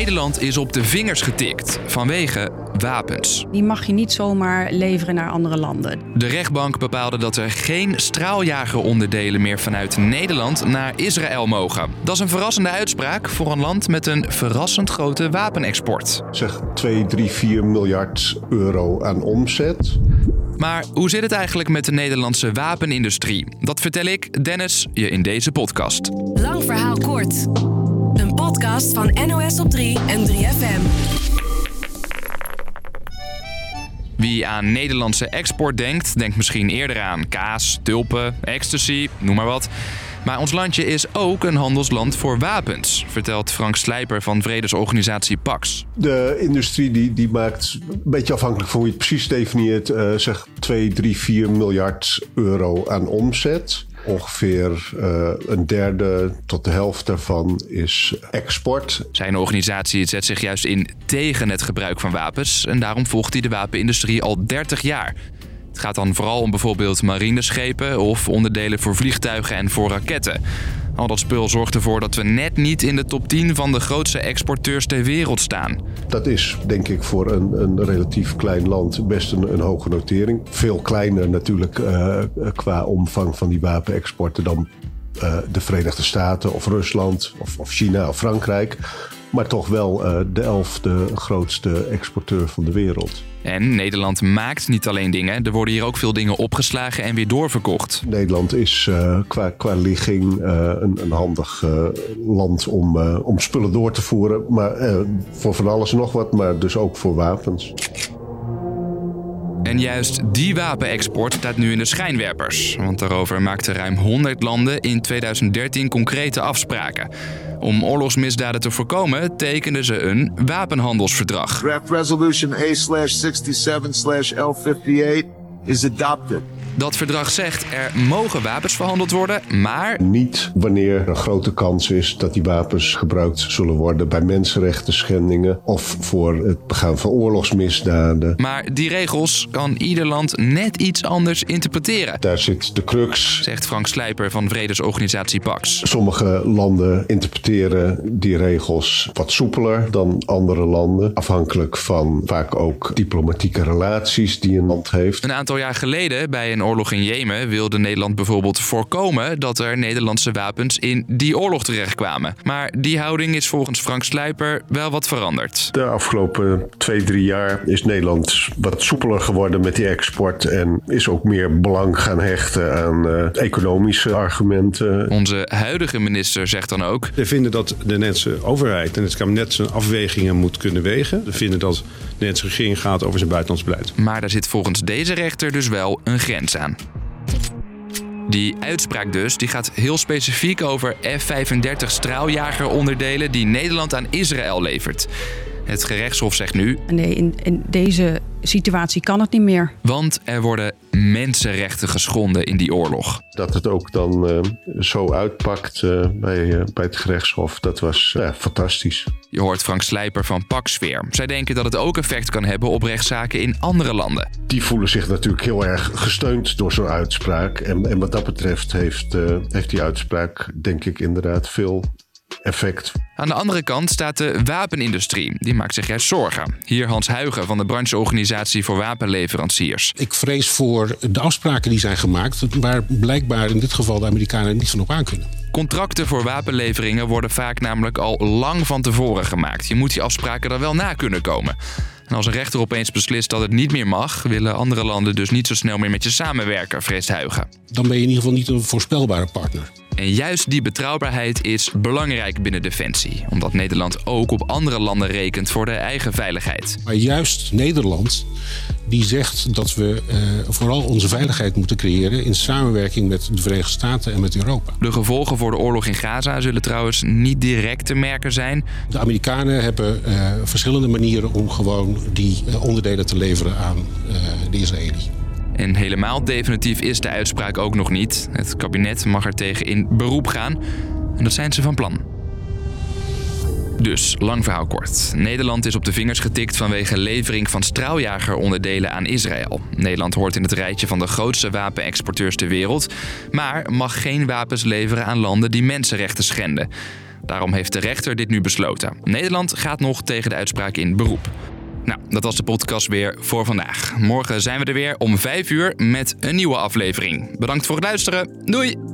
Nederland is op de vingers getikt vanwege wapens. Die mag je niet zomaar leveren naar andere landen. De rechtbank bepaalde dat er geen straaljageronderdelen meer vanuit Nederland naar Israël mogen. Dat is een verrassende uitspraak voor een land met een verrassend grote wapenexport. Zeg 2, 3, 4 miljard euro aan omzet. Maar hoe zit het eigenlijk met de Nederlandse wapenindustrie? Dat vertel ik, Dennis, je in deze podcast. Lang verhaal kort. Podcast van NOS op 3 en 3FM. Wie aan Nederlandse export denkt, denkt misschien eerder aan kaas, tulpen, ecstasy, noem maar wat. Maar ons landje is ook een handelsland voor wapens, vertelt Frank Slijper van vredesorganisatie PAX. De industrie die, die maakt, een beetje afhankelijk van hoe je het precies definieert, uh, zeg 2, 3, 4 miljard euro aan omzet. Ongeveer uh, een derde tot de helft daarvan is export. Zijn organisatie zet zich juist in tegen het gebruik van wapens en daarom volgt hij de wapenindustrie al 30 jaar. Het gaat dan vooral om bijvoorbeeld marineschepen of onderdelen voor vliegtuigen en voor raketten. Al dat spul zorgt ervoor dat we net niet in de top 10 van de grootste exporteurs ter wereld staan. Dat is denk ik voor een, een relatief klein land best een, een hoge notering. Veel kleiner natuurlijk uh, qua omvang van die wapenexporten dan uh, de Verenigde Staten of Rusland of, of China of Frankrijk. Maar toch wel uh, de elfde grootste exporteur van de wereld. En Nederland maakt niet alleen dingen, er worden hier ook veel dingen opgeslagen en weer doorverkocht. Nederland is uh, qua, qua ligging uh, een, een, handig land om, om spullen door te voeren. Maar voor van alles en nog wat, maar dus ook voor wapens. En juist die wapenexport staat nu in de schijnwerpers. Want daarover maakten ruim 100 landen in 2013 concrete afspraken. Om oorlogsmisdaden te voorkomen tekenden ze een wapenhandelsverdrag. Draft Resolution A-67-L58 is adopted. Dat verdrag zegt er mogen wapens verhandeld worden, maar. Niet wanneer er een grote kans is dat die wapens gebruikt zullen worden bij mensenrechten schendingen of voor het begaan van oorlogsmisdaden. Maar die regels kan ieder land net iets anders interpreteren. Daar zit de crux, zegt Frank Slijper van vredesorganisatie PAX. Sommige landen interpreteren die regels wat soepeler dan andere landen, afhankelijk van vaak ook diplomatieke relaties die een land heeft. Een aantal jaar geleden bij een oorlog in Jemen wilde Nederland bijvoorbeeld voorkomen dat er Nederlandse wapens in die oorlog terechtkwamen. Maar die houding is volgens Frank Sluiper wel wat veranderd. De afgelopen twee, drie jaar is Nederland wat soepeler geworden met die export en is ook meer belang gaan hechten aan uh, economische argumenten. Onze huidige minister zegt dan ook. We vinden dat de Nederlandse overheid en het kabinet zijn afwegingen moet kunnen wegen. We vinden dat Nederlandse regering gaat over zijn buitenlands beleid. Maar daar zit volgens deze rechter dus wel een grens aan. Die uitspraak dus, die gaat heel specifiek over F-35 straaljageronderdelen die Nederland aan Israël levert. Het gerechtshof zegt nu. Nee, in, in deze situatie kan het niet meer. Want er worden mensenrechten geschonden in die oorlog. Dat het ook dan uh, zo uitpakt uh, bij, uh, bij het gerechtshof, dat was fantastisch. Je hoort Frank Slijper van Paxfeer. Zij denken dat het ook effect kan hebben op rechtszaken in andere landen. Die voelen zich natuurlijk heel erg gesteund door zo'n uitspraak. En, en wat dat betreft heeft, heeft die uitspraak, denk ik, inderdaad veel effect. Aan de andere kant staat de wapenindustrie. Die maakt zich juist zorgen. Hier Hans Huigen van de brancheorganisatie voor wapenleveranciers. Ik vrees voor de afspraken die zijn gemaakt, waar blijkbaar in dit geval de Amerikanen niet van op aan kunnen. Contracten voor wapenleveringen worden vaak namelijk al lang van tevoren gemaakt. Je moet die afspraken er wel na kunnen komen. En als een rechter opeens beslist dat het niet meer mag, willen andere landen dus niet zo snel meer met je samenwerken, vreest Huigen. Dan ben je in ieder geval niet een voorspelbare partner. En juist die betrouwbaarheid is belangrijk binnen Defensie, omdat Nederland ook op andere landen rekent voor de eigen veiligheid. Maar juist Nederland, die zegt dat we uh, vooral onze veiligheid moeten creëren in samenwerking met de Verenigde Staten en met Europa. De gevolgen voor de oorlog in Gaza zullen trouwens niet direct te merken zijn. De Amerikanen hebben uh, verschillende manieren om gewoon die uh, onderdelen te leveren aan de Israëli. En helemaal definitief is de uitspraak ook nog niet. Het kabinet mag er tegen in beroep gaan. En dat zijn ze van plan. Dus, lang verhaal kort. Nederland is op de vingers getikt vanwege levering van straaljageronderdelen aan Israël. Nederland hoort in het rijtje van de grootste wapenexporteurs ter wereld, maar mag geen wapens leveren aan landen die mensenrechten schenden. Daarom heeft de rechter dit nu besloten. Nederland gaat nog tegen de uitspraak in beroep. Nou, dat was de podcast weer voor vandaag. Morgen zijn we er weer om 5 uur met een nieuwe aflevering. Bedankt voor het luisteren. Doei!